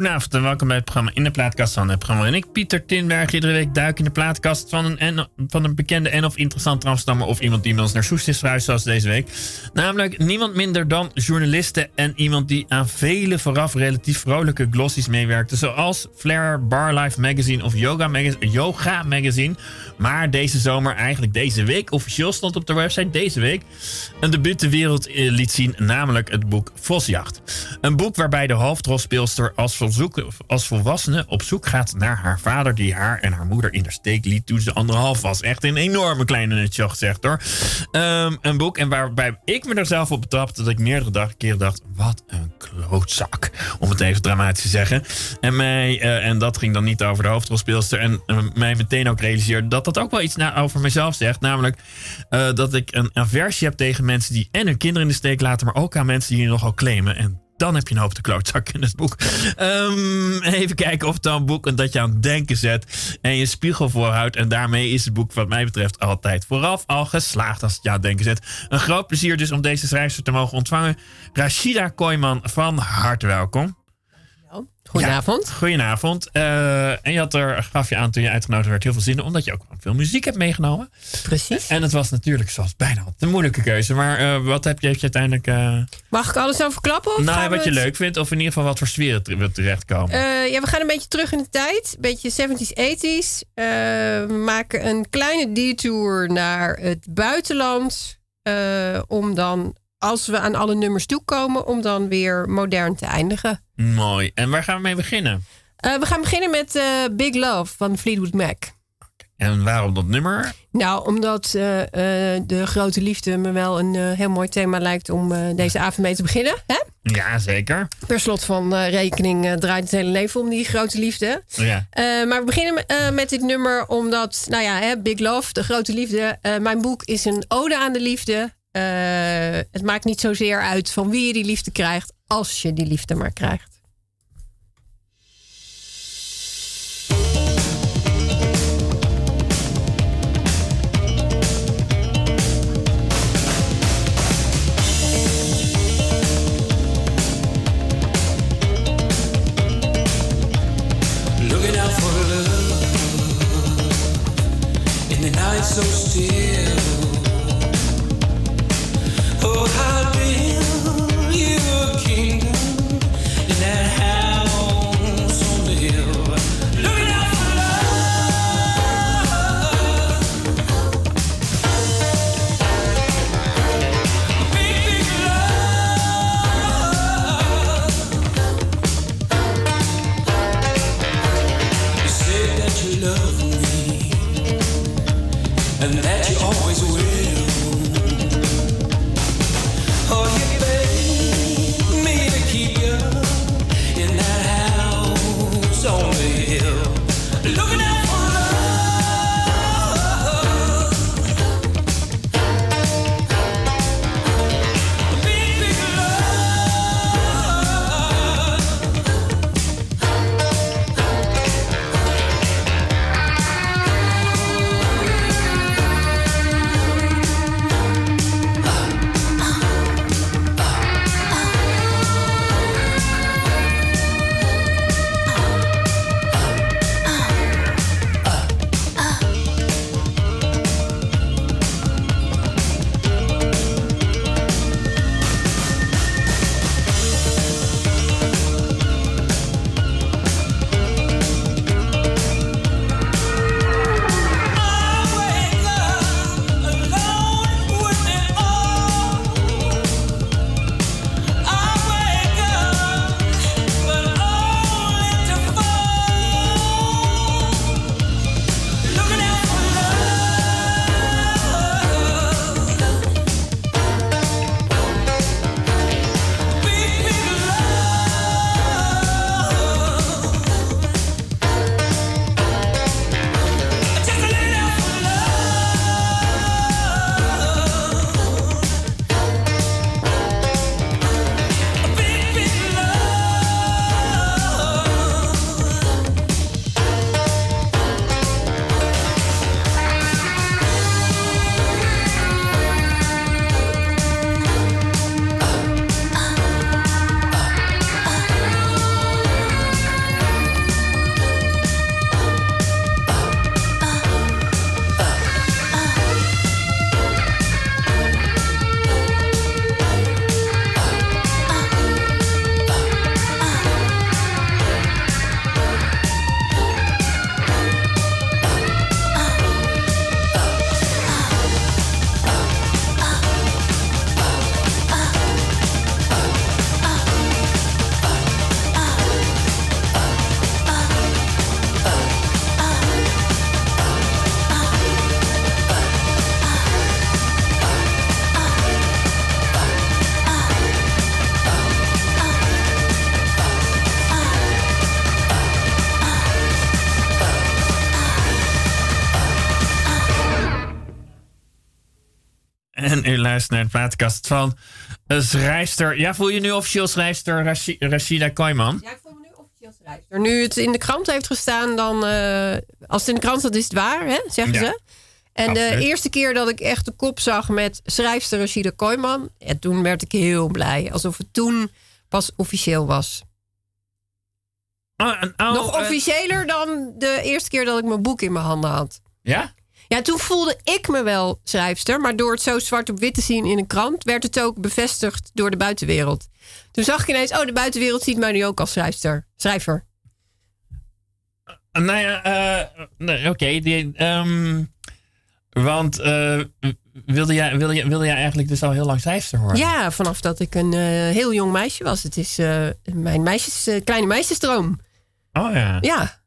Goedenavond en welkom bij het programma In de Plaatkast van het programma. En ik, Pieter Tinberg, iedere week duik in de plaatkast van een, en, van een bekende en of interessante Amsterdammer of iemand die ons naar Soest is verhuisd, zoals deze week. Namelijk niemand minder dan journalisten en iemand die aan vele vooraf relatief vrolijke glossies meewerkte, zoals Flair, Bar Life Magazine of Yoga Magazine, Yoga Magazine. Maar deze zomer, eigenlijk deze week, officieel stond op de website deze week, een debuut de wereld eh, liet zien, namelijk het boek Vosjacht. Een boek waarbij de hoofdrolspeelster als als volwassene op zoek gaat naar haar vader, die haar en haar moeder in de steek liet toen ze anderhalf was. Echt een enorme kleine nutje gezegd hoor. Um, een boek en waarbij ik me er zelf op betrapte dat ik meerdere keren dacht: wat een klootzak. Om het even dramatisch te zeggen. En, mij, uh, en dat ging dan niet over de hoofdrolspeelster. En uh, mij meteen ook realiseerde dat dat ook wel iets over mezelf zegt. Namelijk uh, dat ik een aversie heb tegen mensen die en hun kinderen in de steek laten, maar ook aan mensen die je nogal claimen. En dan heb je een hoop te klootzak in het boek. Um, even kijken of dan boek dat je aan het denken zet. En je spiegel voorhoudt. En daarmee is het boek wat mij betreft altijd vooraf al geslaagd als het je aan het denken zet. Een groot plezier dus om deze schrijfster te mogen ontvangen. Rashida Kooijman, van harte welkom. Goedenavond. Ja, goedenavond. Uh, en je had er, gaf je aan toen je uitgenodigd werd, heel veel zin omdat je ook veel muziek hebt meegenomen. Precies. En het was natuurlijk, zoals bijna een moeilijke keuze. Maar uh, wat heb je, heb je uiteindelijk. Uh... Mag ik alles over klappen? Of nou, wat het... je leuk vindt, of in ieder geval wat voor sfeer we terechtkomen. ja, we gaan een beetje terug in de tijd. Een beetje 70s, 80s. we maken een kleine detour naar het buitenland. om dan als we aan alle nummers toekomen, om dan weer modern te eindigen. Mooi. En waar gaan we mee beginnen? Uh, we gaan beginnen met uh, Big Love van Fleetwood Mac. En waarom dat nummer? Nou, omdat uh, de grote liefde me wel een heel mooi thema lijkt om deze avond mee te beginnen. Hè? Ja, zeker. Per slot van rekening draait het hele leven om die grote liefde. Ja. maar we beginnen met dit nummer omdat, nou ja, hè, Big Love, de grote liefde. mijn boek is een ode aan de liefde. Het maakt niet zozeer uit van wie je die liefde krijgt, als je die liefde maar krijgt. So. Naar de plaatkast van schrijfster. Ja, voel je nu officieel schrijfster Rashi- Rashida Koyman? Ja, ik voel me nu officieel schrijfster. Nu het in de krant heeft gestaan, dan... eh, als het in de krant staat, is het waar, hè, zeggen Ja. ze. En de eerste keer dat ik echt de kop zag met schrijfster Rashida Koyman... Ja, toen werd ik heel blij. Alsof het toen pas officieel was. Oh, oh, Nog officiëler dan de eerste keer dat ik mijn boek in mijn handen had. ja? Ja, toen voelde ik me wel schrijfster. Maar door het zo zwart op wit te zien in een krant... werd het ook bevestigd door de buitenwereld. Toen zag ik ineens... oh, de buitenwereld ziet mij nu ook als schrijfster. Schrijver. Nou ja, eh, nee, oké. ehm, want eh, wilde, jij, wilde, jij, wilde jij eigenlijk dus al heel lang schrijfster worden? Ja, vanaf dat ik een eh, heel jong meisje was. Het is eh, mijn meisjes, eh, kleine meisjesdroom. Oh ja. Ja.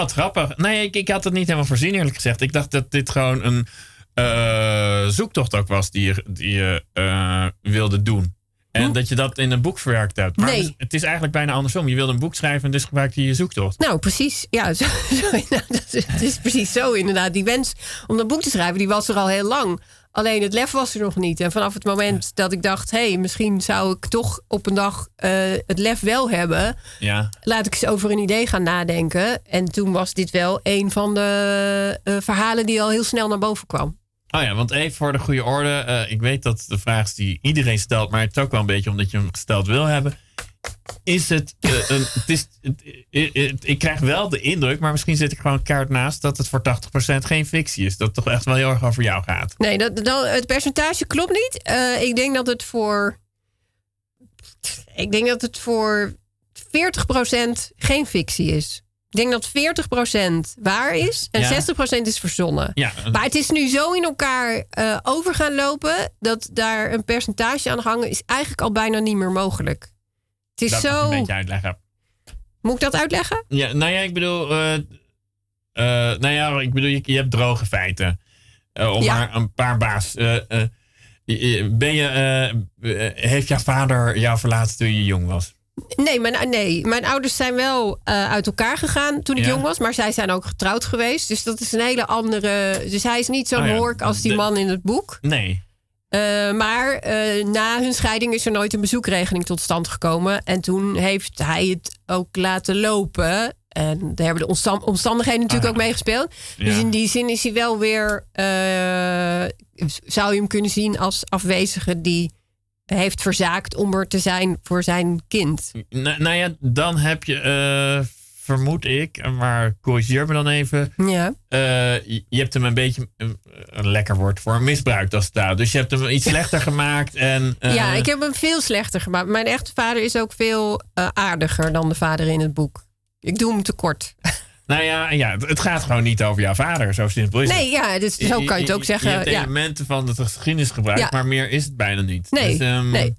Oh, grappig. Nee, ik, ik had het niet helemaal voorzien eerlijk gezegd. Ik dacht dat dit gewoon een eh, zoektocht ook was die je, die je eh, wilde doen. En dat je dat in een boek verwerkt hebt. Maar Nee. het is- het is eigenlijk bijna andersom. Je wilde een boek schrijven en dus gebruikte je je zoektocht. Nou, precies. Ja, zo, zo, nou, dat is, het is precies zo inderdaad. Die wens om dat boek te schrijven, die was er al heel lang. Alleen het lef was er nog niet. En vanaf het moment dat ik dacht... hé, hey, misschien zou ik toch op een dag eh, het lef wel hebben... Ja. laat ik eens over een idee gaan nadenken. En toen was dit wel een van de eh, verhalen die al heel snel naar boven kwam. Oh ja, want even voor de goede orde. eh, ik weet dat de vraag is die iedereen stelt, maar het is ook wel een beetje omdat je hem gesteld wil hebben. Is het, eh, een, het is, het- eh, eh, ik krijg wel de indruk, maar misschien zit ik gewoon kaart naast, dat het voor 80% geen fictie is. Dat het toch echt wel heel erg over jou gaat. Nee, dat, dat, het percentage klopt niet. Ik denk dat het voor. Ik denk dat het voor 40% geen fictie is. Ik denk dat 40% waar is en Ja. 60% is verzonnen. Ja, Maar het is nu zo in elkaar eh, over gaan lopen dat daar een percentage aan hangen is eigenlijk al bijna niet meer mogelijk. Is dat mag ik zo. een beetje uitleggen. Moet ik dat uitleggen? Ja, nou ja, ik bedoel, eh, eh, nou ja, ik bedoel, je, je hebt droge feiten. Eh, om Ja. maar een paar baas. eh, eh, ben je, heeft jouw vader jou verlaten toen je jong was? Nee, mijn, nee, mijn ouders zijn wel eh, uit elkaar gegaan toen ik Ja. jong was. Maar zij zijn ook getrouwd geweest. Dus dat is een hele andere... Dus hij is niet zo'n Oh ja, hork als die de- man in het boek. Nee. Eh, maar eh, na hun scheiding is er nooit een bezoekregeling tot stand gekomen. En toen heeft hij het ook laten lopen. En daar hebben de omstan- omstandigheden natuurlijk Ah. ook meegespeeld. Dus in die zin is hij wel weer... eh, zou je hem kunnen zien als afwezige die heeft verzaakt om er te zijn voor zijn kind. Nou, nou ja, dan heb je, vermoed ik, maar corrigeer me dan even. Ja. eh, je, je hebt hem een beetje, een lekker woord voor, misbruikt als het daar. Dus je hebt hem iets slechter gemaakt. En, eh, ja, ik heb hem veel slechter gemaakt. Mijn echte vader is ook veel eh, aardiger dan de vader in het boek. Ik doe hem tekort. Nou ja, ja, het- gaat gewoon niet over jouw vader, zo simpel is het. Nee, ja, dus zo kan je het ook zeggen. Je hebt ja. elementen van de geschiedenis gebruikt, Ja. maar meer is het bijna niet. Nee, dus, ehm, nee.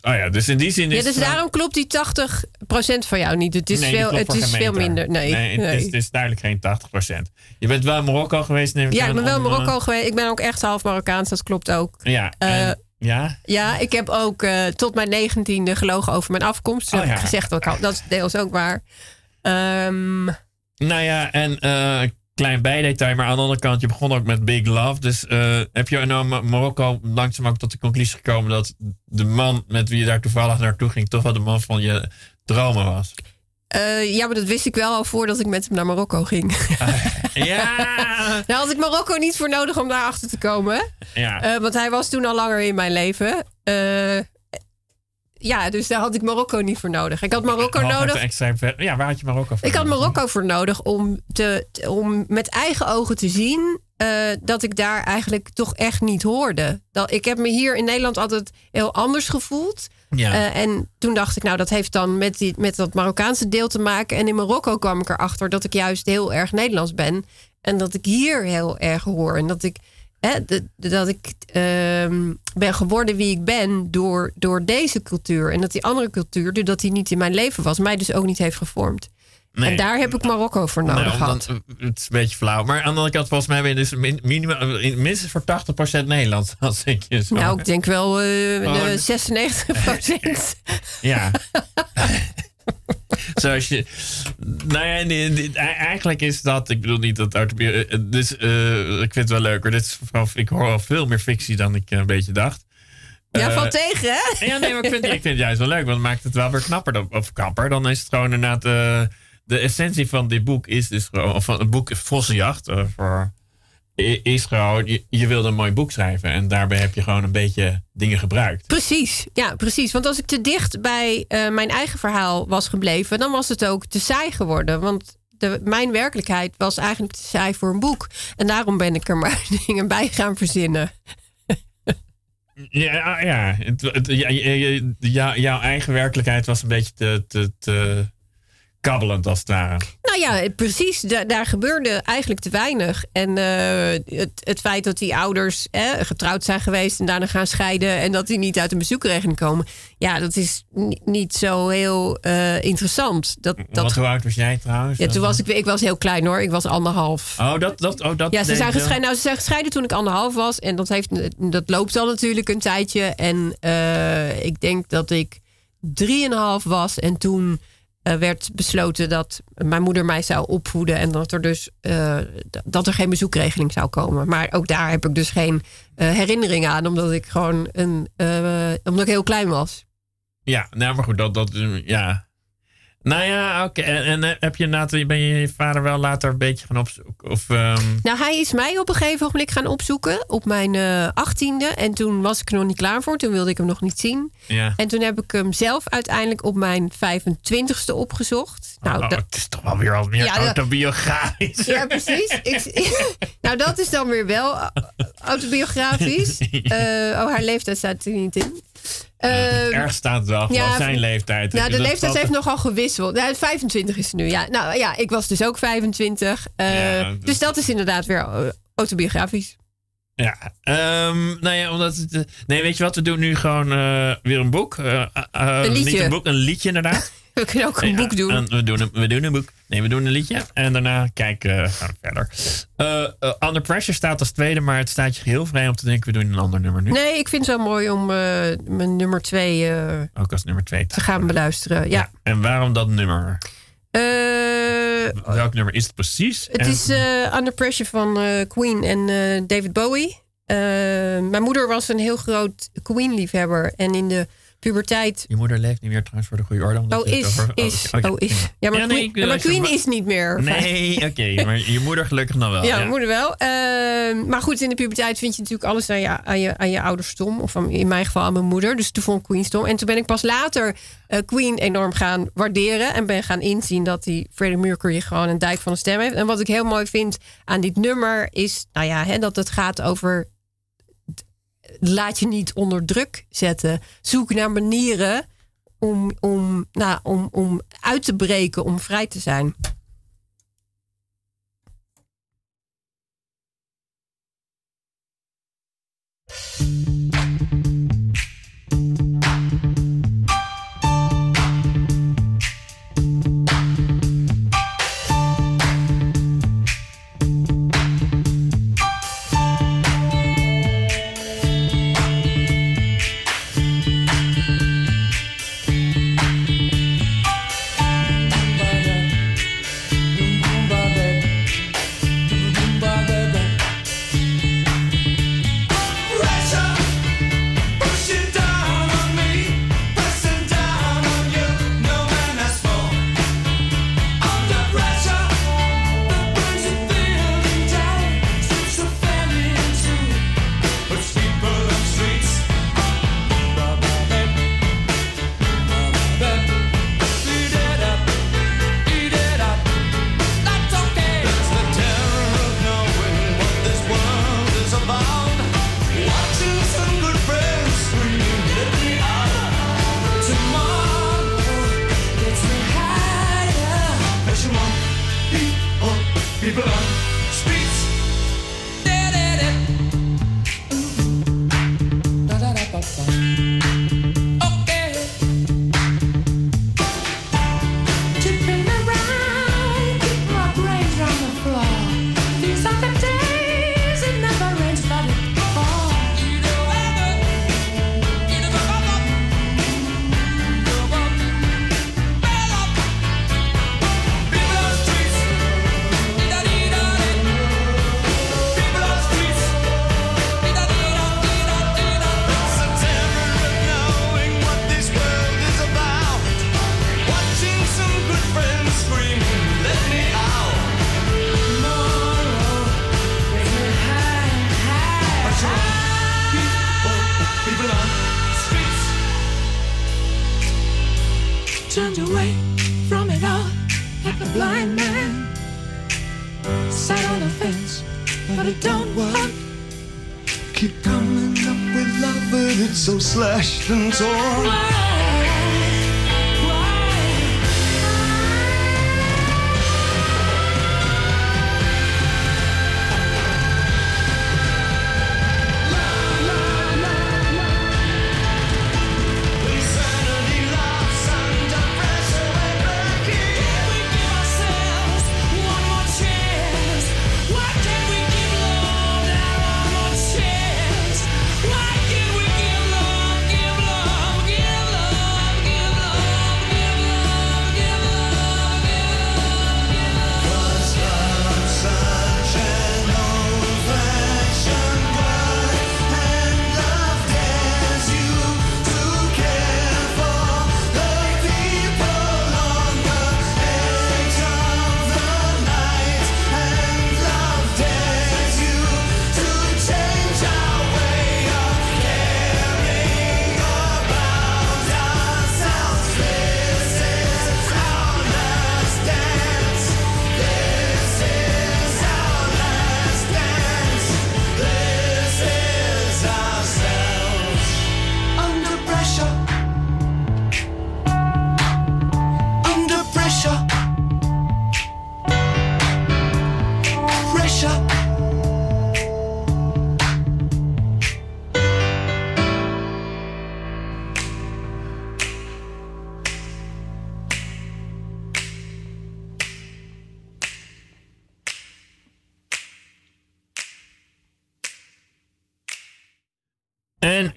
Oh ja, dus in die zin is Ja, dus het- daarom klopt die 80% van jou niet. Het is Nee, veel, het is veel minder. Nee, het, nee. Is, het is duidelijk geen 80%. Je bent wel in Marokko geweest, neem ik ja, aan, ik ben wel in Marokko geweest. Ik ben ook echt half Marokkaans, dat klopt ook. Ja, Eh, ja, Ja, ik heb ook eh, tot mijn negentiende gelogen over mijn afkomst. Oh, heb ik ja. gezegd dat ik al, dat is deels ook waar. Ehm, nou ja, en eh, klein bijdetail, maar aan de andere kant, je begon ook met Big Love. Dus eh, heb je nou Marokko langzaam ook tot de conclusie gekomen dat de man met wie je daar toevallig naartoe ging, toch wel de man van je dromen was? eh, ja, maar dat wist ik wel al voordat ik met hem naar Marokko ging. Ja! Daar had ik Marokko niet voor nodig om daar achter te komen. ja. Eh, want hij was toen al langer in mijn leven. Ja, dus daar had ik Marokko niet voor nodig. Ik had Marokko nodig. Extra, ja, waar had je Marokko voor Ik had? Marokko voor nodig om, te, om met eigen ogen te zien eh, dat ik daar eigenlijk toch echt niet hoorde. Dat, ik heb me hier in Nederland altijd heel anders gevoeld. Ja. Eh, en toen dacht ik, nou, dat heeft dan met, die, met dat Marokkaanse deel te maken. En in Marokko kwam ik erachter dat ik juist heel erg Nederlands ben. En dat ik hier heel erg hoor. En dat ik, hè, de- de- dat ik ehm, ben geworden wie ik ben door, door deze cultuur. En dat die andere cultuur, doordat die niet in mijn leven was, mij dus ook niet heeft gevormd. Nee. En daar heb ik Marokko voor nodig Nou, gehad. het is een beetje flauw. Maar aan de andere kant, volgens mij ben je dus min, minimaal, minstens voor 80% Nederlands. Als ik je zo. Nou, ik denk wel eh Oh, de 96 procent. Ja. Zoals je. Nou ja, nee, eigenlijk is dat. Ik bedoel niet dat autobiografie. Dus eh, ik vind het wel leuker. Dit is vooral, ik hoor al veel meer fictie dan ik eh, een beetje dacht. Ja, Eh, valt tegen, hè? Ja, nee, maar ik vind, ik vind het juist wel leuk. Want het maakt het wel weer knapper. Dan, of knapper. Dan is het gewoon inderdaad. eh, de essentie van dit boek is dus gewoon. Van het boek Vossenjacht. eh, voor, is gewoon. Je, je wilde een mooi boek schrijven. En daarbij heb je gewoon een beetje dingen gebruikt. Precies, ja, precies. Want als ik te dicht bij eh, mijn eigen verhaal was gebleven, dan was het ook te saai geworden. Want de, mijn werkelijkheid was eigenlijk te saai voor een boek. En daarom ben ik er maar dingen bij gaan verzinnen. Ja, ja, het, het- ja, ja, ja, ja, jouw eigen werkelijkheid was een beetje te, te, te kabbelend als het ware. Nou ja, precies. Da- daar gebeurde eigenlijk te weinig. En eh, het, het feit dat die ouders getrouwd zijn geweest en daarna gaan scheiden en dat die niet uit een bezoekregeling komen, ja, dat is ni- niet zo heel eh, interessant. Dat, Wat, dat, hoe oud was jij trouwens? ja, toen was ik, ik was heel klein hoor. Ik was anderhalf. Oh, dat, dat, oh, dat Ja, ze zijn, gescheiden, nou, ze zijn gescheiden toen ik anderhalf was. En dat, heeft, dat loopt al natuurlijk een tijdje. En eh, ik denk dat ik drieënhalf was. En toen eh, werd besloten dat mijn moeder mij zou opvoeden. En dat er dus eh, dat er geen bezoekregeling zou komen. Maar ook daar heb ik dus geen eh, herinnering aan. Omdat ik gewoon een, omdat ik heel klein was. Ja, nou, maar goed, dat, dat, ja. Nou ja, oké. En, en eh, heb je later, ben je je vader wel later een beetje gaan opzoeken? Of, ehm, Nou, hij is mij op een gegeven moment gaan opzoeken. Op mijn eh, achttiende. en toen was ik er nog niet klaar voor. Toen wilde ik hem nog niet zien. ja. En toen heb ik hem zelf uiteindelijk op mijn 25ste opgezocht. Nou, oh, dat- het is toch wel weer al meer Ja, autobiografisch. ja, precies. Ik, nou, dat is dan weer wel uh, autobiografisch. Eh, oh, haar leeftijd staat er niet in. Ehm, Erg staat het wel, ja, gewoon zijn leeftijd. nou, de Dat leeftijd heeft nogal gewisseld. Nou, 25 is ze nu. Ja, nou ja, ik was dus ook 25. Eh, Ja, dus- dus dat is inderdaad weer uh, autobiografisch. Ja, ehm, nou ja, omdat het. eh, nee, weet je wat? We doen nu gewoon eh, weer een boek. Eh, eh, Een liedje. Niet een boek, een liedje inderdaad. We kunnen ook een Ja, boek doen. en we, doen een, we doen een boek. Nee, we doen een liedje. En daarna kijken gaan we verder. Eh, eh, Under Pressure staat als tweede, maar het staat je geheel vrij om te denken: we doen een ander nummer nu. Nee, ik vind het wel mooi om eh, mijn nummer 2 Ook als nummer twee. te gaan beluisteren. Ja. En waarom dat nummer? Welk nummer is het precies? Het En- is Under Pressure van Queen en David Bowie. Mijn moeder was een heel groot Queen-liefhebber. En in de puberteit... Je moeder leeft niet meer trouwens voor de goede orde. omdat Oh, is, oh, is, oké, oh, is. Ja, maar Ja, nee, Queen, maar is niet meer. Nee, oké, maar je moeder gelukkig nog wel. Ja, mijn moeder wel. Eh, maar goed, in de puberteit vind je natuurlijk alles aan je, aan je, aan je ouders stom. Of aan- in mijn geval aan mijn moeder. Dus toen vond ik Queen stom. En toen ben ik pas later eh, Queen enorm gaan waarderen. En ben gaan inzien dat die Freddie Mercury gewoon een dijk van een stem heeft. En wat ik heel mooi vind aan dit nummer is... Nou ja, hè, dat het gaat over... Laat je niet onder druk zetten. Zoek naar manieren om, om, nou, om, om uit te breken, om vrij te zijn. Slashed and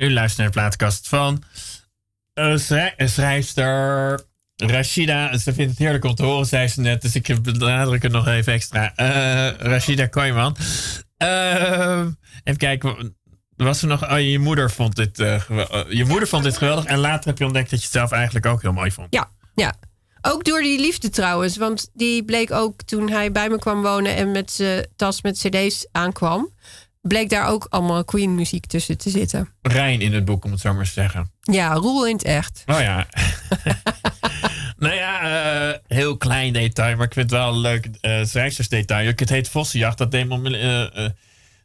u luistert naar de plaatkast van eh, schrij- eh, schrijfster Rashida. Ze vindt het heerlijk om te horen, zei ze net. Dus ik benadruk het nog even extra. Eh, Rashida Koyman. Eh, even kijken. Was er nog... Oh, je moeder vond dit, eh, eh, je moeder vond dit geweldig. En later heb je ontdekt dat je het zelf eigenlijk ook heel mooi vond. Ja, ja. Ook door die liefde trouwens. Want die bleek ook toen hij bij me kwam wonen en met zijn tas met cd's aankwam. Bleek daar ook allemaal Queen muziek tussen te zitten. Rijn in het boek, om het zo maar te zeggen. Ja, Roel in het echt. Oh ja. nou ja, eh, heel klein detail, maar ik vind het wel een leuk uh, schrijfstersdetail. Ook Het heet Vossenjacht. Dat deed eh, eh,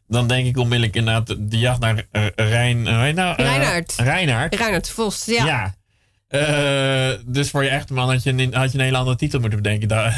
dan denk ik onmiddellijk inderdaad de jacht naar eh, Rijn... nou? Eh, Reinaard. Reinaard. Reinhard Vos, ja. Ja. Eh, dus voor je echte man had je, een, had je een hele andere titel moeten bedenken.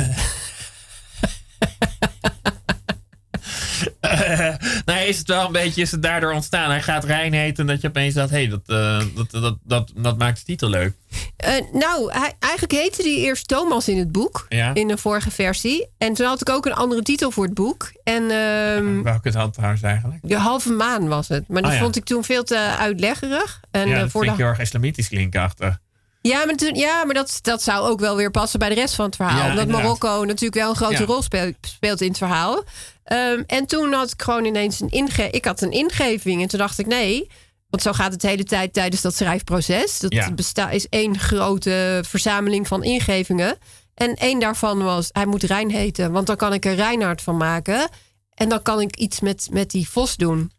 Nee, is het wel een beetje is het daardoor ontstaan. Hij gaat Rijn heten dat je opeens dacht, hé, hey, dat, eh, dat, dat, dat, dat maakt de titel leuk. Eh, nou, hij, eigenlijk heette hij eerst Thomas in het boek. Ja. In de vorige versie. En toen had ik ook een andere titel voor het boek. En ehm, Welke het trouwens eigenlijk? de halve maan was het. Maar die Oh ja. vond ik toen veel te uitleggerig. En, ja, eh, dat voor vind de ik heel erg islamitisch klinken achter. Ja, maar, toen, ja, maar dat, dat zou ook wel weer passen bij de rest van het verhaal. Ja, Omdat inderdaad. Marokko natuurlijk wel een grote Ja. rol speelt, speelt in het verhaal. Ehm, en toen had ik gewoon ineens een inge ik had een ingeving. En toen dacht ik nee, want zo gaat het de hele tijd tijdens dat schrijfproces. Dat Ja. besta- is één grote verzameling van ingevingen. En één daarvan was, hij moet Rijn heten. Want dan kan ik er Reinhard van maken. En dan kan ik iets met, met die vos doen.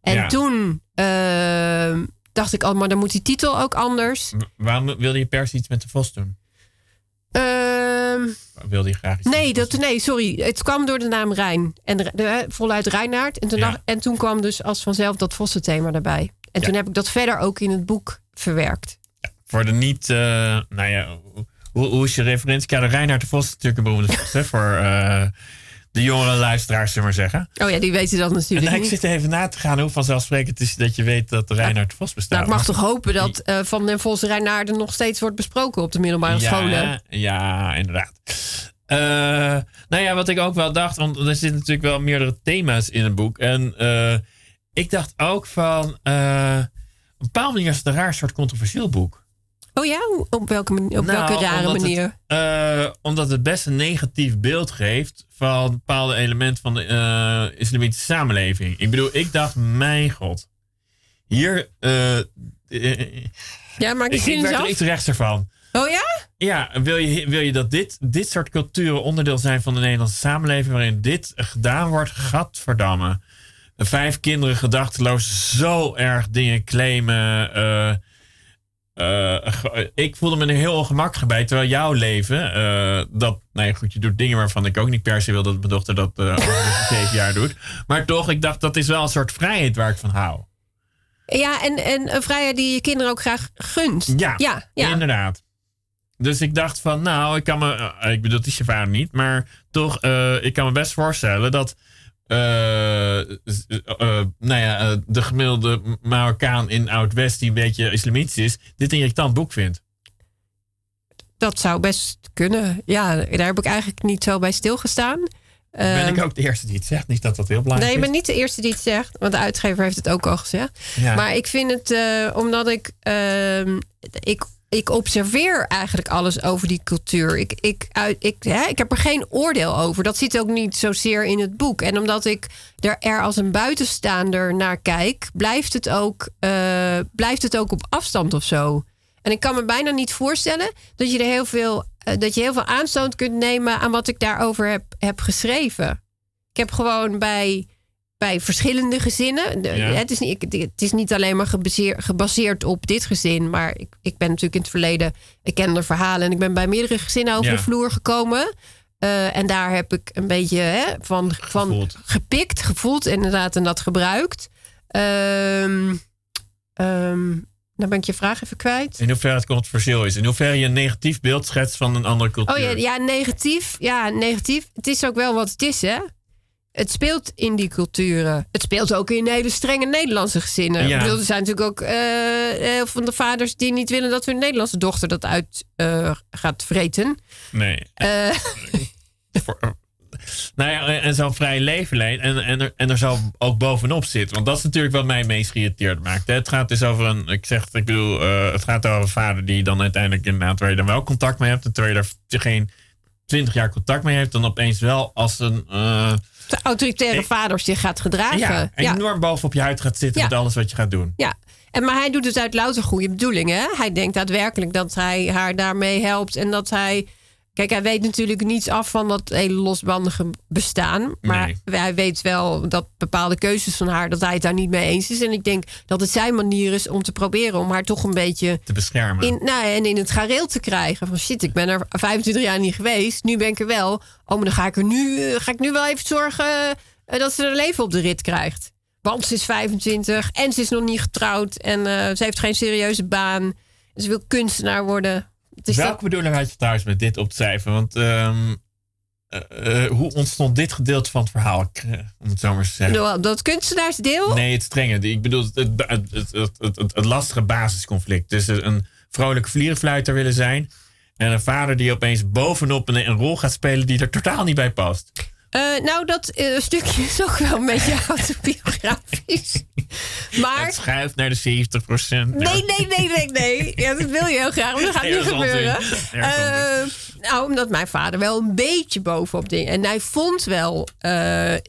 En toen ehm, dacht ik, oh, maar dan moet die titel ook anders. W- Waarom wilde je pers iets met de vos doen? Ehm, Wilde je graag iets nee, de dat, nee, sorry. Het kwam door de naam Rijn. En de, de- voluit Reinaard. En toen, Ja. dacht- en toen kwam dus als vanzelf dat Vossen-thema erbij. En Ja. toen heb ik dat verder ook in het boek verwerkt. Voor de niet, eh, nou ja, hoe, hoe is je referentiekader? Reinhard de Vos is natuurlijk een beroemde vos, hè, voor eh, de jongere luisteraars, zullen maar zeggen. Oh ja, die weten dat natuurlijk Nou, ik zit even na te gaan hoe vanzelfsprekend het is dat je weet dat Reinhard Vos bestaat. Nou, ik mag toch hopen dat eh, Van den Vos Reinaarden nog steeds wordt besproken op de middelbare scholen. ja, inderdaad. Eh, nou ja, wat ik ook wel dacht, want er zitten natuurlijk wel meerdere thema's in het boek. En eh, ik dacht ook van, op een bepaalde manier is het een raar soort controversieel boek. Oh ja, op welke, op Nou, welke rare omdat manier? Het, eh, omdat het best een negatief beeld geeft van bepaalde elementen van de eh, islamitische samenleving. Ik bedoel, ik dacht, mijn god. Hier, eh, Ja, maak ik, zin werd er iets rechtser van. Oh ja? Ja, wil je, wil je dat dit, dit soort culturen onderdeel zijn van de Nederlandse samenleving waarin dit gedaan wordt? Gadverdamme. Vijf kinderen gedachteloos zo erg dingen claimen. Eh, ik voelde me er heel ongemakkelijk bij. Terwijl jouw leven, eh, dat, nou ja, goed, je doet dingen waarvan ik ook niet per se wil dat mijn dochter dat eh over zeven jaar doet. Maar toch, ik dacht, dat is wel een soort vrijheid waar ik van hou. Ja, en, en een vrijheid die je kinderen ook graag gunt. Ja, ja, ja. inderdaad. Dus ik dacht van, nou, ik kan me, ik bedoel, het is je vader niet, maar toch, ik kan me best voorstellen dat, nou ja, eh, de gemiddelde Marokkaan in Oud-West die een beetje islamitisch is, dit een irritant boek vindt. Dat zou best kunnen. Ja, daar heb ik eigenlijk niet zo bij stilgestaan. ben Ehm, ik ook de eerste die het zegt, niet dat dat heel belangrijk Nee, is. ben niet de eerste die het zegt, want de uitgever heeft het ook al gezegd. Ja. Maar ik vind het, eh, omdat ik, ehm, ik, ik observeer eigenlijk alles over die cultuur. Ik, ik, uit, ik, hè, ik heb er geen oordeel over. Dat zit ook niet zozeer in het boek. En omdat ik er, er als een buitenstaander naar kijk, blijft het, ook, eh, blijft het ook op afstand of zo. En ik kan me bijna niet voorstellen dat je er heel veel, eh, dat je heel veel aanstoot kunt nemen aan wat ik daarover heb, heb geschreven. Ik heb gewoon bij, bij verschillende gezinnen. de- Ja. het, is niet, het is niet alleen maar gebaseerd, gebaseerd op dit gezin. Maar ik, ik ben natuurlijk in het verleden. Ik ken de verhalen en ik ben bij meerdere gezinnen over Ja. de vloer gekomen. Eh, en daar heb ik een beetje hè, van, van Gevoeld. gepikt, gevoeld inderdaad en dat gebruikt. Ehm ehm, dan ben ik je vraag even kwijt. In hoeverre het controversieel is. In hoeverre je een negatief beeld schetst van een andere cultuur. Oh ja, ja, negatief. Ja, negatief. Het is ook wel wat het is, hè? Het speelt in die culturen. Het speelt ook in hele strenge Nederlandse gezinnen. Ja. Ik bedoel, er zijn natuurlijk ook heel veel van de vaders die niet willen dat hun Nederlandse dochter dat uit eh, gaat vreten. Nee. Eh, Voor- nou ja, en zo'n vrij leven leidt. En, en, er, en er zo ook bovenop zit. Want dat is natuurlijk wat mij het meest geïrriteerd maakt. hè. Het gaat dus over een. Ik zeg, ik bedoel, het gaat over een vader die dan uiteindelijk inderdaad. waar je dan wel contact mee hebt. En terwijl je er geen twintig jaar contact mee hebt. dan opeens wel als een. eh, de autoritaire vader zich gaat gedragen. ja, ja. enorm bovenop je huid gaat zitten Ja. met alles wat je gaat doen. Ja, en, maar hij doet het uit louter goede bedoelingen. Hij denkt daadwerkelijk dat hij haar daarmee helpt. En dat hij. Kijk, hij weet natuurlijk niets af van dat hele losbandige bestaan. Maar hij weet wel dat bepaalde keuzes van haar, dat hij het daar niet mee eens is. En ik denk dat het zijn manier is om te proberen om haar toch een beetje Te beschermen. in, nou, en in het gareel te krijgen. Van shit, ik ben er 25 jaar niet geweest. Nu ben ik er wel. Oh, maar dan ga ik er nu, eh, ga ik nu wel even zorgen eh, dat ze haar leven op de rit krijgt. Want ze is 25 en ze is nog niet getrouwd. En eh, ze heeft geen serieuze baan. Ze wil kunstenaar worden. Is Welke bedoeling had je trouwens met dit op? Want ehm, eh, eh, hoe ontstond dit gedeelte van het verhaal? Eh, Om het zo maar te zeggen. dat, dat kunstenaarsdeel. Nee, het strenge. Ik bedoel, het, het, het, het, het, het- het lastige basisconflict. tussen een vrolijke vlierenfluiter willen zijn. En een vader die opeens bovenop een, een rol gaat spelen die er totaal niet bij past. Eh, nou, dat eh, stukje is ook wel een beetje autobiografisch. Maar Het schuift naar de 70 procent. Nee, nee, nee, nee, nee. Ja, dat wil je heel graag, maar dat gaat Nee, niet dat gebeuren. Eh, nou, omdat mijn vader wel een beetje bovenop dingen. En hij vond wel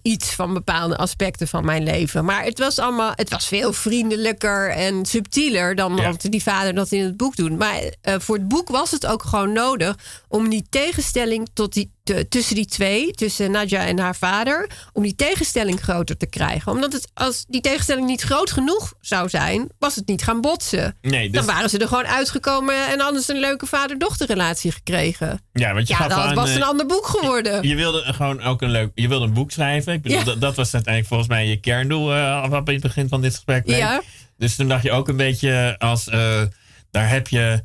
iets van bepaalde aspecten van mijn leven. Maar het was allemaal, het was veel vriendelijker en subtieler dan Ja. die vader dat in het boek doet. Maar voor het boek was het ook gewoon nodig om die tegenstelling tot die, te- tussen die twee, tussen Nadja en haar vader, om die tegenstelling groter te krijgen. Omdat het, als die tegenstelling niet groot genoeg zou zijn, was het niet gaan botsen. Nee, dus, Dan waren ze er gewoon uitgekomen en ze een leuke vader-dochterrelatie gekregen. ja, want je Ja, gewoon, was het eh, een ander boek geworden. Je wilde gewoon ook een leuk. Je wilde een boek schrijven. Ik bedoel, Ja. dat, dat was uiteindelijk volgens mij je kerndoel. eh wat in het begin van dit gesprek. Ja. Dus toen dacht je ook een beetje als. eh, daar heb je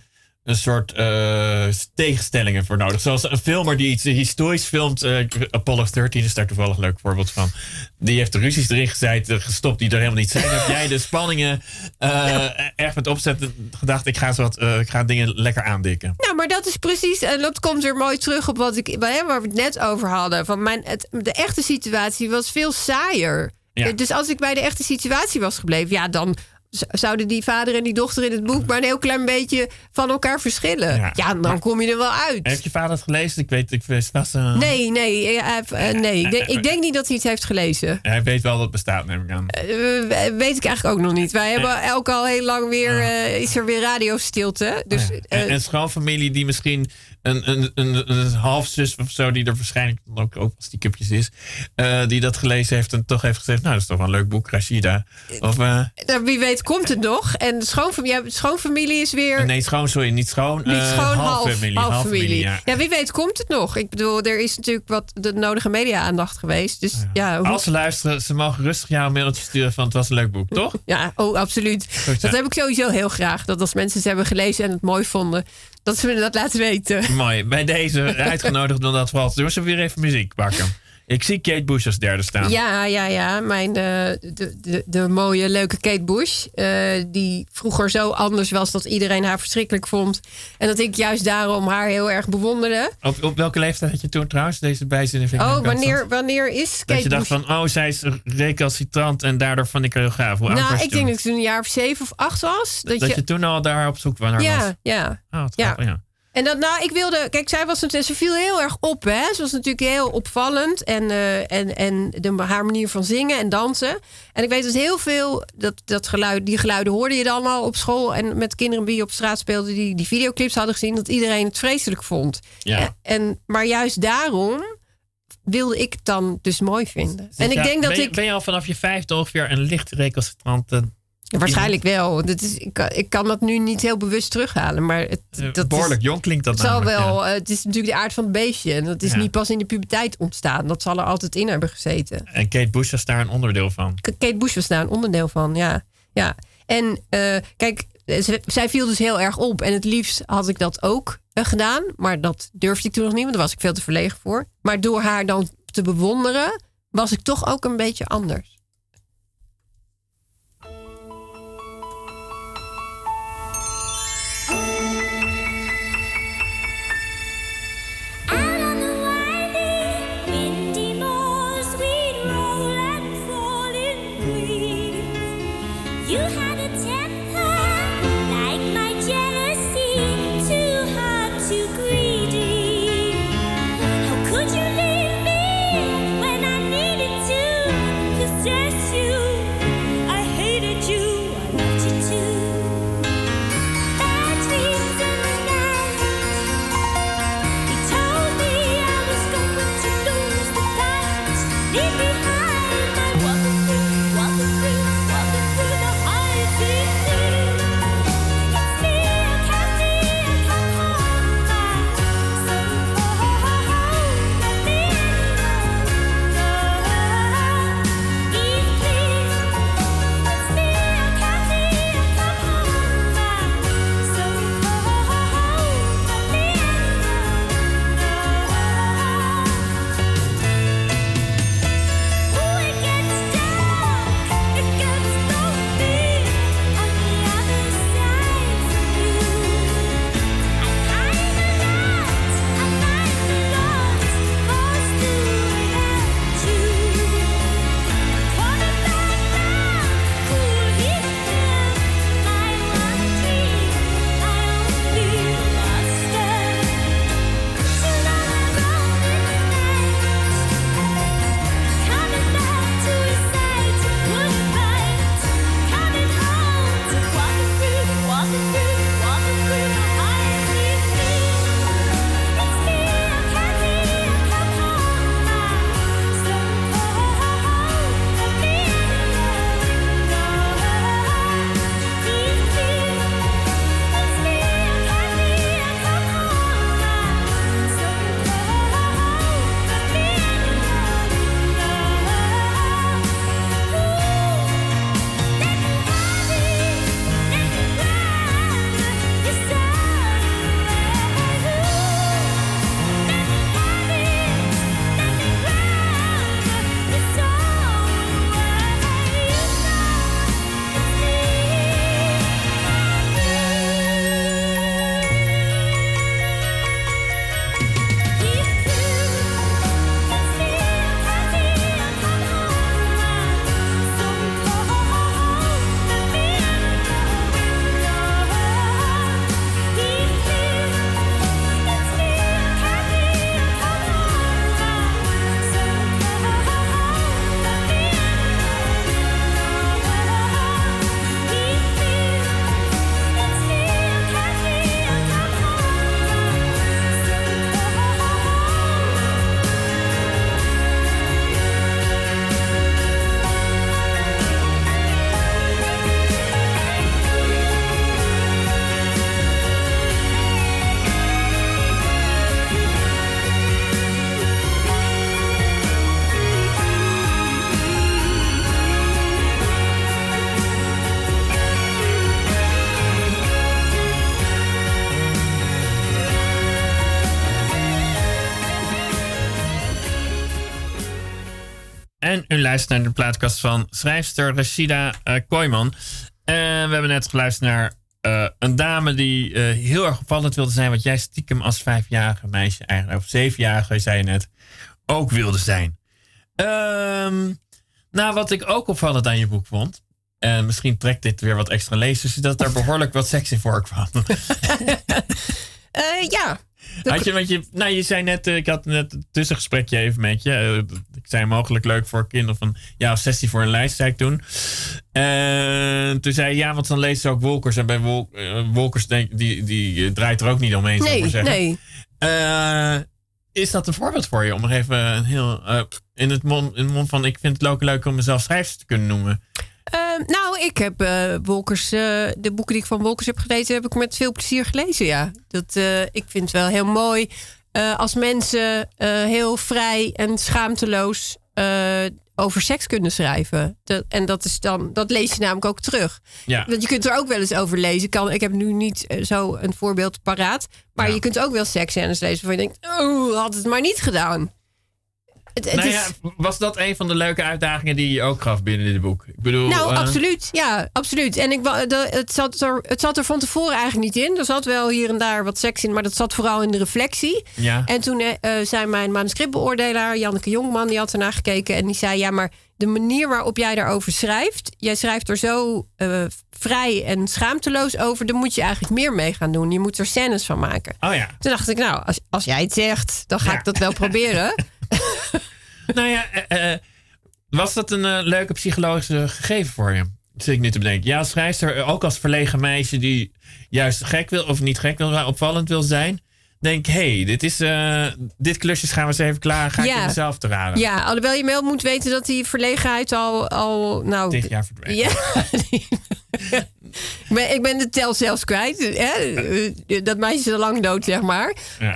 een soort eh, tegenstellingen voor nodig. Zoals een filmer die iets historisch filmt. eh, Apollo 13 is daar toevallig een leuk voorbeeld van. Die heeft de ruzies erin gezet, eh, gestopt die er helemaal niet zijn. Heb jij de spanningen eh echt met opzet gedacht. Ik ga, zo wat, ik ga dingen lekker aandikken. Nou, maar dat is precies, en dat komt weer mooi terug op wat ik, waar we het net over hadden. Van mijn, het, de echte situatie was veel saaier. Ja. Dus als ik bij de echte situatie was gebleven, ja, dan zouden die vader en die dochter in het boek maar een heel klein beetje van elkaar verschillen. Ja. Ja, dan kom je er wel uit. Heeft je vader het gelezen? Ik weet, ik weet dat ze- Nee, nee, eh, eh, nee. Ik denk, ik denk niet dat hij het heeft gelezen. Hij weet wel dat het bestaat, neem ik aan. Eh, weet ik eigenlijk ook nog niet. Wij hebben elk al heel lang weer, eh, is er weer radiostilte. Dus Oh eh, en, en schoonfamilie die misschien een, een, een, een halfzus of zo, die er waarschijnlijk dan ook, ook als die cupjes is, eh, die dat gelezen heeft en toch heeft gezegd, nou, dat is toch wel een leuk boek, Rashida. Of, eh, Nou, wie weet komt het nog. En schoonfamilie, schoonfamilie is weer... nee, schoon, sorry, niet schoon. Niet eh, schoon, half, halffamilie, half halffamilie, familie. ja. Ja. wie weet komt het nog. Ik bedoel, er is natuurlijk wat de nodige media-aandacht geweest. Dus ja, hoe- Als ze luisteren, ze mogen rustig jou een mailtje sturen van het was een leuk boek, toch? ja oh, absoluut. Dat heb ik sowieso heel graag. Dat als mensen het hebben gelezen en het mooi vonden, dat ze me dat laten weten. Mooi. Bij deze uitgenodigd om dat vooral te doen. We weer even muziek pakken? Ik zie Kate Bush als derde staan. Ja, ja, ja. Mijn, eh, de, de, de mooie, leuke Kate Bush. eh, die vroeger zo anders was dat iedereen haar verschrikkelijk vond. En dat ik juist daarom haar heel erg bewonderde. Op, op welke leeftijd had je toen trouwens deze bijzin? Oh, wanneer, wanneer is Dat Kate je dacht Bush? van, oh, zij is recalcitrant en daardoor vond ik haar heel gaaf. Hoe nou, ik denk dat ik toen een jaar of zeven of acht was. Dat, dat je, je toen al daar op zoek naar was. ja, ja. Oh, Ja. ja. En dat, nou, ik wilde, kijk, zij was natuurlijk, ze viel heel erg op, hè. Ze was natuurlijk heel opvallend en, eh, en, en de, haar manier van zingen en dansen. En ik weet dat heel veel, dat, dat geluid, die geluiden hoorde je dan al op school en met kinderen die op straat speelden, die die videoclips hadden gezien, dat iedereen het vreselijk vond. Ja. En, maar juist daarom wilde ik het dan dus mooi vinden. En ik Ja, denk dat ben, je- ik. Ben je al vanaf je vijfde ongeveer een licht recalcitrante... Waarschijnlijk wel. Het is, ik, kan, ik kan dat nu niet heel bewust terughalen. Maar het, eh, dat behoorlijk is, jong klinkt dat het namelijk, wel. eh, het is natuurlijk de aard van het beestje. En dat is Ja. niet pas in de puberteit ontstaan. Dat zal er altijd in hebben gezeten. En Kate Bush was daar een onderdeel van. Kate Bush was daar een onderdeel van. Ja. ja. En eh, kijk, zij viel dus heel erg op. En het liefst had ik dat ook gedaan. Maar dat durfde ik toen nog niet, want daar was ik veel te verlegen voor. Maar door haar dan te bewonderen, was ik toch ook een beetje anders. Luistert naar de plaatkast van schrijfster Rashida eh Kooijman. En we hebben net geluisterd naar eh, een dame die eh, heel erg opvallend wilde zijn. Wat jij stiekem als vijfjarige meisje, eigenlijk, of zevenjarige, zei je net, ook wilde zijn. Ehm, nou, wat ik ook opvallend aan je boek vond. En misschien trekt dit weer wat extra lezers. Is dat er behoorlijk wat seks in voorkwam. Ja, Had je, want je, nou, je zei net, ik had net een tussengesprekje even met je. Zei mogelijk leuk voor kinderen van ja, of 16 voor een lijst, zei ik toen. En toen zei ja, want dan leest ze ook Wolkers. En bij Wol, eh, Wolkers denk, die, die eh, draait er ook niet omheen, zou ik nee, maar zeggen. nee. Eh, is dat een voorbeeld voor je om nog even een heel in het mond, in het mond van ik vind het ook leuk om mezelf schrijfster te kunnen noemen? Ehm, nou, ik heb Wolkers, de boeken die ik van Wolkers heb gelezen, heb ik met veel plezier gelezen. Ja, dat, ik vind het wel heel mooi eh, als mensen eh, heel vrij en schaamteloos eh, over seks kunnen schrijven. Dat, en dat is dan, dat lees je namelijk ook terug. Ja. Want je kunt er ook wel eens over lezen. Ik Kan, ik heb nu niet zo een voorbeeld paraat. Maar Ja. je kunt ook wel seksscènes lezen waarvan je denkt... Oh, had het maar niet gedaan. Het, nou ja, was dat een van de leuke uitdagingen die je ook gaf binnen dit boek? Ik bedoel, nou, eh, absoluut. Ja, absoluut. En ik, de, het, zat er, het zat er van tevoren eigenlijk niet in. Er zat wel hier en daar wat seks in, maar dat zat vooral in de reflectie. Ja. En toen eh, zei mijn manuscriptbeoordelaar, Janneke Jongman, die had ernaar gekeken en die zei: Ja, maar de manier waarop jij daarover schrijft, jij schrijft er zo vrij en schaamteloos over, daar moet je eigenlijk meer mee gaan doen. Je moet er scènes van maken. Oh ja. Toen dacht ik, nou, als, als jij het zegt, dan ga Ja. ik dat wel proberen. Nou ja, eh, eh, was dat een eh, leuke psychologische gegeven voor je? Zit ik nu te bedenken. Ja, als schrijfster, ook als verlegen meisje die juist gek wil, of niet gek wil, maar opvallend wil zijn. Denk, hé, hey, dit, is, eh, dit klusje gaan we eens even klaar. Ga ik Ja. in mezelf te raden. Ja, alhoewel je wel moet weten dat die verlegenheid al, al nou, Dit jaar verdwenen. Ja. ik, ben, ik ben de tel zelfs kwijt. Hè? Dat meisje is al lang dood, zeg maar. Ja.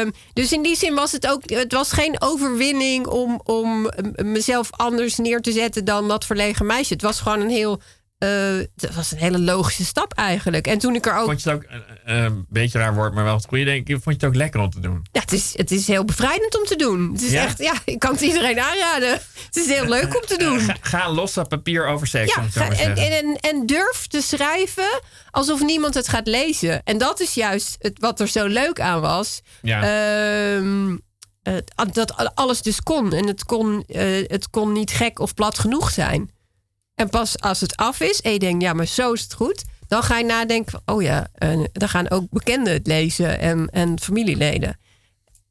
Ehm, dus in die zin was het ook... Het was geen overwinning om, om mezelf anders neer te zetten... dan dat verlegen meisje. Het was gewoon een heel... eh, het was een hele logische stap eigenlijk. En toen ik er ook... Vond je het ook eh, eh, een beetje raar woord, maar wel het goede denk ik. Vond je het ook lekker om te doen? Ja, het is, het is heel bevrijdend om te doen. Het is Ja? echt... Ja, ik kan het iedereen aanraden. Het is heel leuk om te doen. Ga, ga los op papier over seks. Ja, ga- en, en, en, en durf te schrijven alsof niemand het gaat lezen. En dat is juist het, wat er zo leuk aan was. Ja. Ehm, eh, dat alles dus kon. En het kon, het kon niet gek of plat genoeg zijn. En pas als het af is en je denkt, ja, maar zo is het goed. Dan ga je nadenken van, oh ja, eh, dan gaan ook bekenden het lezen en, en familieleden.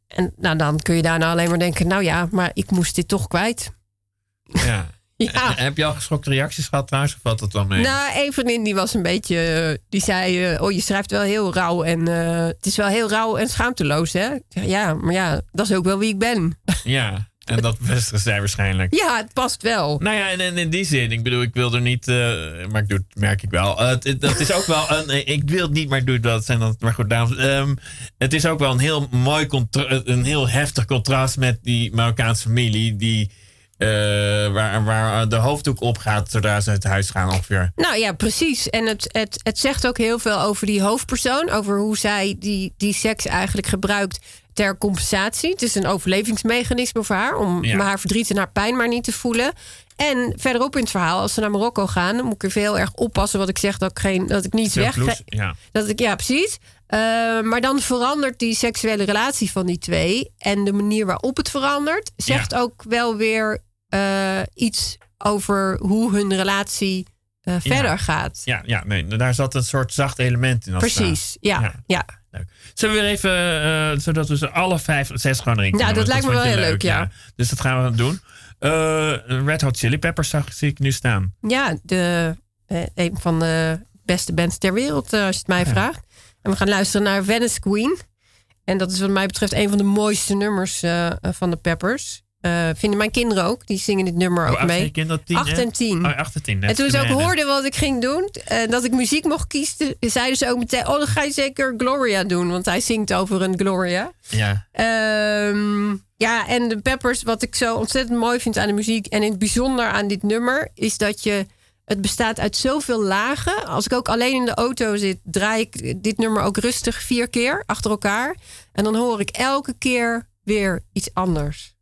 En nou, dan kun je daarna alleen maar denken, nou ja, maar ik moest dit toch kwijt. ja. Ja. En Heb je al geschokte reacties gehad trouwens? Of valt dat dan mee? Nou, een vriendin die was een beetje. Die zei: eh, Oh, je schrijft wel heel rauw. En eh, het is wel heel rauw en schaamteloos, hè? Ja, maar ja, dat is ook wel wie ik ben. Ja, en dat bevestigen zij waarschijnlijk. Ja, het past wel. Nou ja, en, en in die zin, ik bedoel, ik wil er niet, eh, maar ik doe het, merk ik wel. Eh, het- dat is ook wel een, eh, ik wil het niet, maar ik doe het wel. Het zijn dan, maar goed, dames. ehm, het is ook wel een heel mooi, een heel heftig contrast met die Marokkaanse familie, die, waar, waar de hoofddoek opgaat zodra ze uit huis gaan ongeveer. Nou ja, precies. En het, het, het zegt ook heel veel over die hoofdpersoon. Over hoe zij die, die seks eigenlijk gebruikt ter compensatie. Het is een overlevingsmechanisme voor haar. Om Ja. haar verdriet en haar pijn maar niet te voelen. En verderop in het verhaal, als ze naar Marokko gaan... dan moet ik er heel erg oppassen wat ik zeg. Dat ik, geen, dat ik niets Veel weg... ja. Dat ik, ja, precies. Eh, maar dan verandert die seksuele relatie van die twee. En de manier waarop het verandert, zegt Ja. ook wel weer eh, iets over hoe hun relatie eh, verder gaat. Ja, ja, nee, daar zat een soort zacht element in. Precies, ja. Ja. Leuk. Zullen we weer even, eh, zodat we ze alle vijf, zes gewoon erin Ja, dat lijkt me wel heel leuk, ja. Dus dat gaan we doen. Eh, Red Hot Chili Peppers zag, zie ik nu staan. Ja, de, eh, een van de beste bands ter wereld, als je het mij vraagt. En we gaan luisteren naar Venice Queen. En dat is wat mij betreft een van de mooiste nummers van de Peppers. Eh, vinden mijn kinderen ook. Die zingen dit nummer Hoe ook mee. kinderen? Tien, Acht en tien. Oh, acht en tien. En toen ze ook hoorden wat ik ging doen, en dat ik muziek mocht kiezen, zeiden ze ook meteen: Oh, dan ga je zeker Gloria doen, want hij zingt over een Gloria. Ja, Ehm, ja, en de Peppers, wat ik zo ontzettend mooi vind aan de muziek en in het bijzonder aan dit nummer, is dat je. Het bestaat uit zoveel lagen. Als ik ook alleen in de auto zit, draai ik dit nummer ook rustig vier keer achter elkaar. En dan hoor ik elke keer weer iets anders.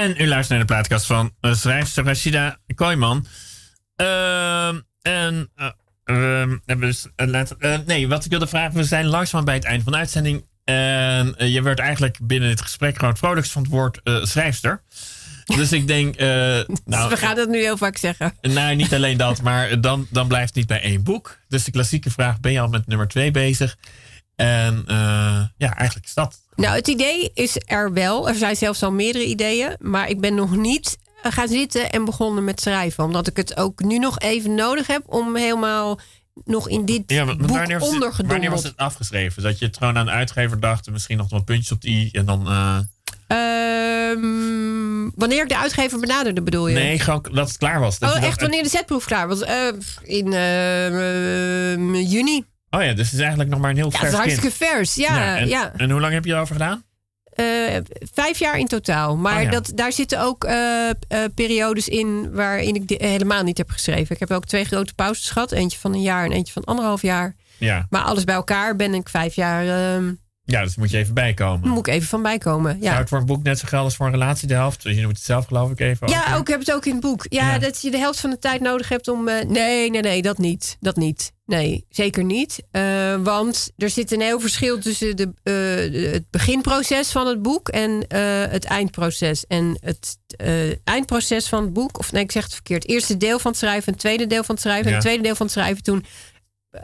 En u luistert naar de plaatkast van uh, schrijfster Rashida Kooijman. Ehm, en eh, ehm, hebben dus, eh, eh, nee, wat ik wilde vragen, we zijn langzaam bij het einde van de uitzending. En eh, je werd eigenlijk binnen dit gesprek gewoon het vrolijkst van het woord eh, schrijfster. Dus ik denk, eh, nou, we gaan dat nu heel vaak zeggen. nou, niet alleen dat, maar dan, dan blijft het niet bij één boek. Dus de klassieke vraag, ben je al met nummer twee bezig? En eh, ja, eigenlijk is dat. Nou, het idee is er wel. Er zijn zelfs al meerdere ideeën. Maar ik ben nog niet eh, gaan zitten en begonnen met schrijven. Omdat ik het ook nu nog even nodig heb om helemaal nog in dit Ja, boek wanneer was, het, ondergedompeld. wanneer was het afgeschreven? Dat je het gewoon aan de uitgever dacht en misschien nog wat puntjes op de i en dan... eh, Ehm, wanneer ik de uitgever benaderde, bedoel je? nee, gewoon dat het klaar was. Dat Oh, dacht, echt wanneer de zetproef klaar was? Eh, in juni. Oh ja, dus het is eigenlijk nog maar een heel Ja, vers het is kind. hartstikke vers. Ja, en, ja. en hoe lang heb je erover gedaan? Eh, vijf jaar in totaal. Maar Oh ja. dat, daar zitten ook eh, eh, periodes in waarin ik helemaal niet heb geschreven. Ik heb ook twee grote pauzes gehad. Eentje van een jaar en eentje van anderhalf jaar. Ja, Maar alles bij elkaar ben ik vijf jaar... ja dus moet je even bijkomen. moet ik even van bijkomen. Zou Ja, het voor een boek net zo gelden als voor een relatie de helft? Je moet het zelf geloof ik even ja over. ook, ik heb het ook in het boek. Ja, Ja. dat je de helft van de tijd nodig hebt om... eh, nee, nee, nee, dat niet. Dat niet. Nee, zeker niet. Eh, want er zit een heel verschil tussen de, eh, het beginproces van het boek en het eindproces. En het eindproces van het boek, of nee, ik zeg het verkeerd. Het eerste deel van het schrijven, en het tweede deel van het schrijven. En het tweede deel van het schrijven, toen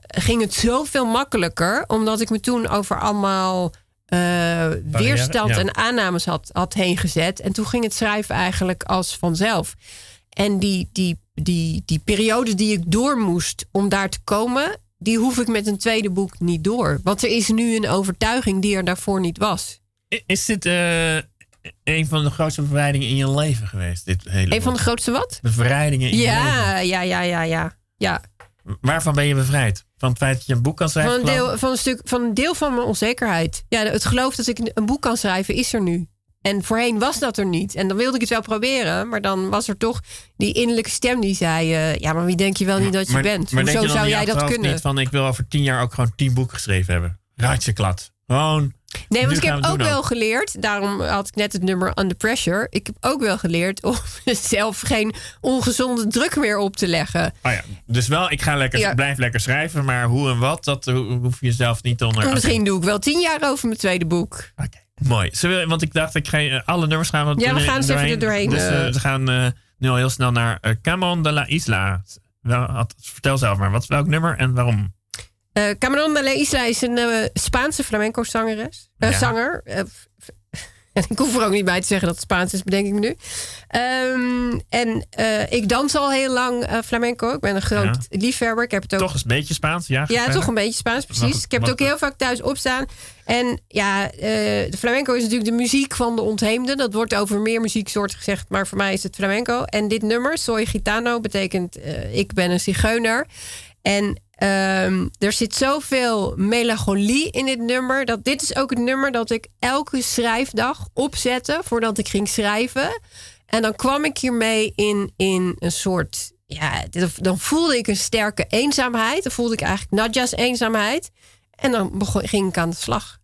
ging het zoveel makkelijker. Omdat ik me toen over allemaal eh, weerstand ja. en aannames had, had heen gezet. En toen ging het schrijven eigenlijk als vanzelf. En die, die, die, die periode die ik door moest om daar te komen, die hoef ik met een tweede boek niet door. Want er is nu een overtuiging die er daarvoor niet was. Is dit eh, een van de grootste bevrijdingen in je leven geweest? Dit hele Een van de grootste wat? bevrijdingen in je leven? Ja, ja, ja, ja, ja. Waarvan ben je bevrijd? Van het feit dat je een boek kan schrijven? Van een, deel, van, een stuk, van een deel van mijn onzekerheid. Ja, het geloof dat ik een boek kan schrijven is er nu. En voorheen was dat er niet. En dan wilde ik het wel proberen. Maar dan was er toch die innerlijke stem die zei... eh, ja, maar wie denk je wel niet dat je maar, bent? Maar Hoezo je zou jij dat kunnen? Niet van, ik wil over tien jaar ook gewoon tien boeken geschreven hebben. Raadje klad. Gewoon. Nee, want ik heb ook wel geleerd... daarom had ik net het nummer Under Pressure... ik heb ook wel geleerd om zelf geen ongezonde druk meer op te leggen. Oh ja, dus wel, ik ga lekker, Ja. blijf lekker schrijven, maar hoe en wat, dat ho- hoef je zelf niet onder. Misschien doe ik wel tien jaar over mijn tweede boek. Oké, mooi. Zullen want ik dacht, ik ga eh, alle nummers gaan Ja, we gaan eens even er doorheen, Dus eh, eh. we gaan nu al heel snel naar eh, Camon de la Isla. Wel, vertel zelf maar, wat is welk nummer en waarom? Eh Cameron de la Isla is een eh, Spaanse flamenco-zangeres. eh, Ja. Zanger. Eh, En ik hoef er ook niet bij te zeggen dat het Spaans is, bedenk ik me nu. Ehm, en ik dans al heel lang flamenco. Ik ben een groot liefhebber. Ik heb het ook Toch eens een beetje Spaans, ja? Ja, verder? toch een beetje Spaans, Mag- precies. Ik heb het ook heel vaak thuis opstaan. En ja, de flamenco is natuurlijk de muziek van de ontheemden. Dat wordt over meer muzieksoorten gezegd, maar voor mij is het flamenco. En dit nummer, Soy Gitano, betekent ik ben een zigeuner. En ehm, er zit zoveel melancholie in dit nummer. Dat dit is ook het nummer dat ik elke schrijfdag opzette voordat ik ging schrijven. En dan kwam ik hiermee in, in een soort. Ja, dan voelde ik een sterke eenzaamheid. Dan voelde ik eigenlijk Nadja's eenzaamheid. En dan begon, ging ik aan de slag.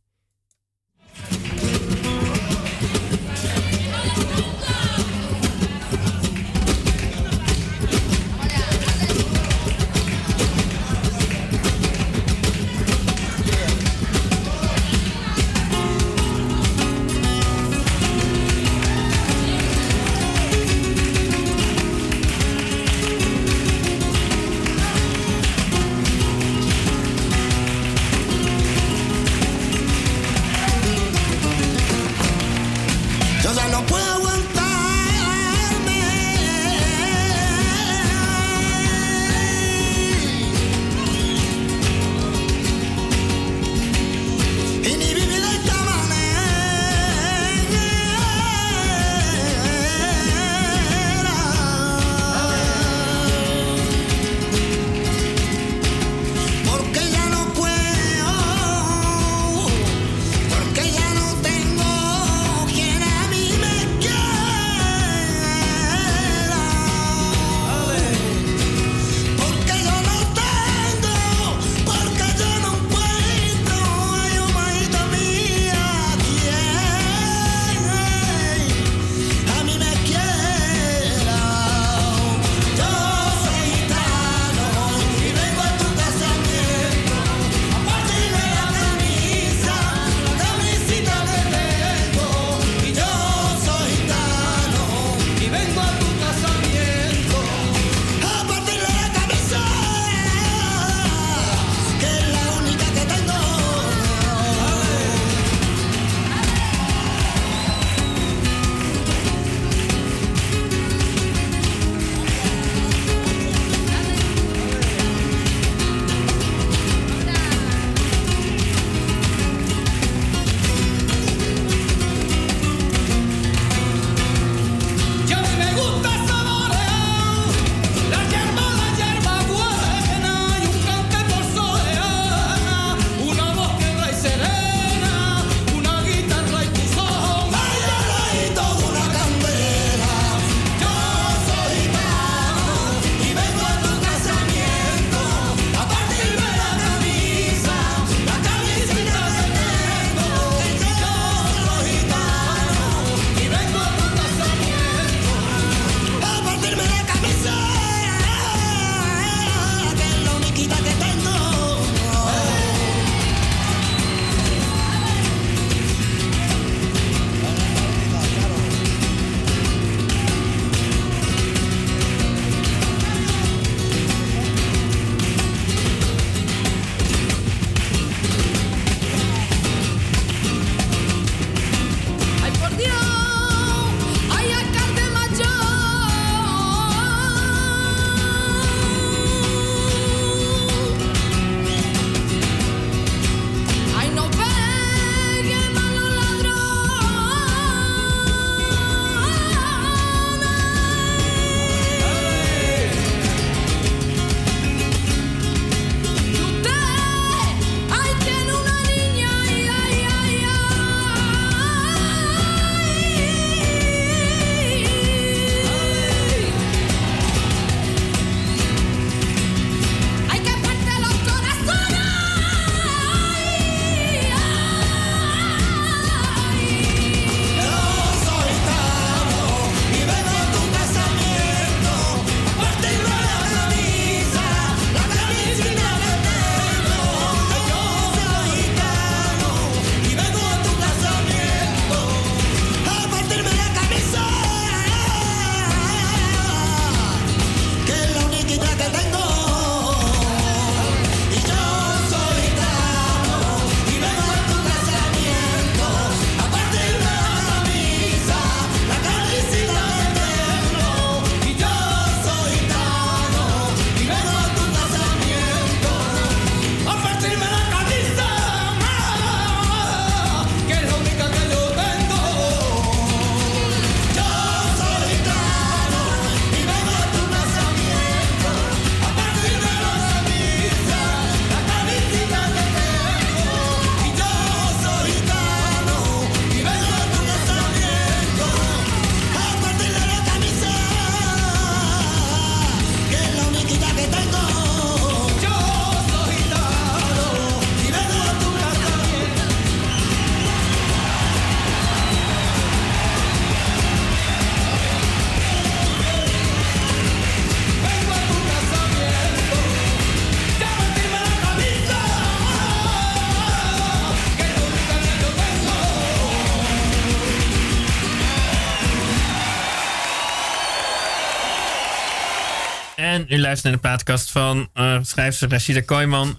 U luistert naar de plaatkast van eh schrijfster Rashida.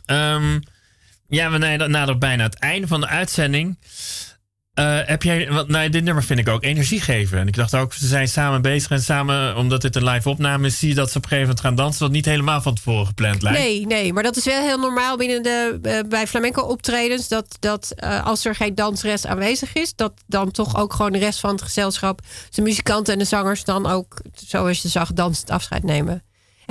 Ehm, ja, we naderen bijna het einde van de uitzending. Eh, heb jij, want nou, dit nummer vind ik ook energie geven. En ik dacht ook, ze zijn samen bezig en samen, omdat dit een live opname is, zie je dat ze op een gegeven moment gaan dansen, wat niet helemaal van tevoren gepland lijkt. Nee, nee, maar dat is wel heel normaal binnen de, eh, bij flamenco optredens. Dat, dat als er geen dansrest aanwezig is, dat dan toch ook gewoon de rest van het gezelschap, de muzikanten en de zangers, dan ook, zoals je zag, dansend afscheid nemen.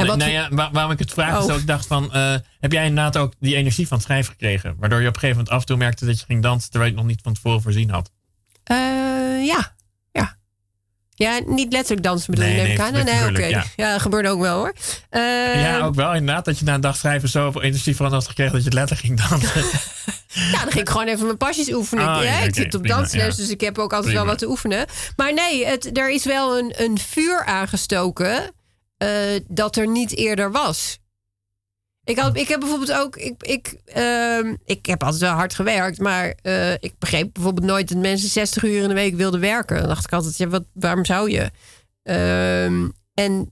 En wat, nou ja, waar- waarom ik het vraag is Oh. dat ik dacht van, eh, heb jij inderdaad ook die energie van het schrijven gekregen? Waardoor je op een gegeven moment af en toe merkte dat je ging dansen terwijl je het nog niet van tevoren voorzien had. Eh, ja, ja. Ja, niet letterlijk dansen bedoel je, Nee, nee. Nee, nee, oké. ja. Gebeurt ook wel hoor. Eh, ja, ook wel inderdaad dat je na een dag schrijven zoveel energie van had gekregen dat je letterlijk ging dansen. Ja, dan ging ik gewoon even mijn pasjes oefenen. Ah, ja, ja, ik zit op prima, dansles, dus ik heb ook altijd Prima. wel wat te oefenen. Maar nee, het, er is wel een, een vuur aangestoken eh, dat er niet eerder was. Ik, had, ik heb bijvoorbeeld ook. Ik, ik, ehm, ik heb altijd wel hard gewerkt, maar eh, ik begreep bijvoorbeeld nooit dat mensen 60 uur in de week wilden werken. Dan dacht ik altijd, ja, wat, waarom zou je? Ehm, en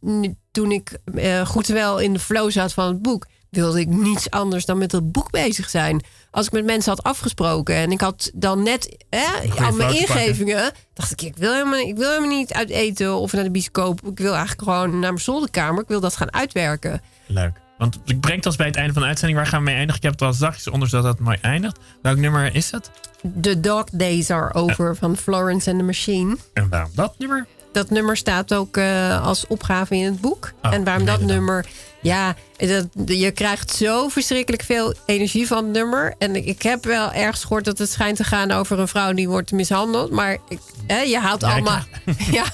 toen ik eh, goed wel in de flow zat van het boek, wilde ik niets anders dan met het boek bezig zijn. Als ik met mensen had afgesproken en ik had dan net hè, al mijn pakken. ingevingen, dacht ik, ik wil, helemaal, ik wil helemaal niet uit eten of naar de bioscoop. Ik wil eigenlijk gewoon naar mijn zolderkamer. Ik wil dat gaan uitwerken. Leuk. Want ik breng ons bij het einde van de uitzending. Waar gaan we mee eindigen? Ik heb het al zachtjes onderzocht dat het mooi eindigt. Welk nummer is het? The Dog Days Are Over van Florence and the Machine. En waarom dat nummer? Dat nummer staat ook eh, als opgave in het boek. Oh, en waarom dat nummer... Ja, dat, je krijgt zo verschrikkelijk veel energie van het nummer. En ik, heb wel ergens gehoord dat het schijnt te gaan over een vrouw die wordt mishandeld. Maar ik, hè, je haalt Jij allemaal... Ja,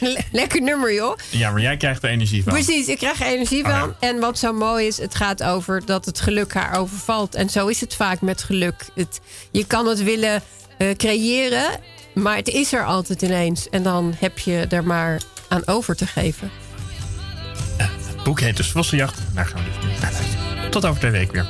le- lekker nummer joh. Ja, maar jij krijgt er energie van. Precies, ik krijg er energie Oh, van. ja. En wat zo mooi is, het gaat over dat het geluk haar overvalt. En zo is het vaak met geluk. Het, je kan het willen eh, creëren, maar het is er altijd ineens. En dan heb je er maar aan over te geven. Het boek heet dus Vossenjacht. Daar gaan we dus nu. Tot over twee weken weer.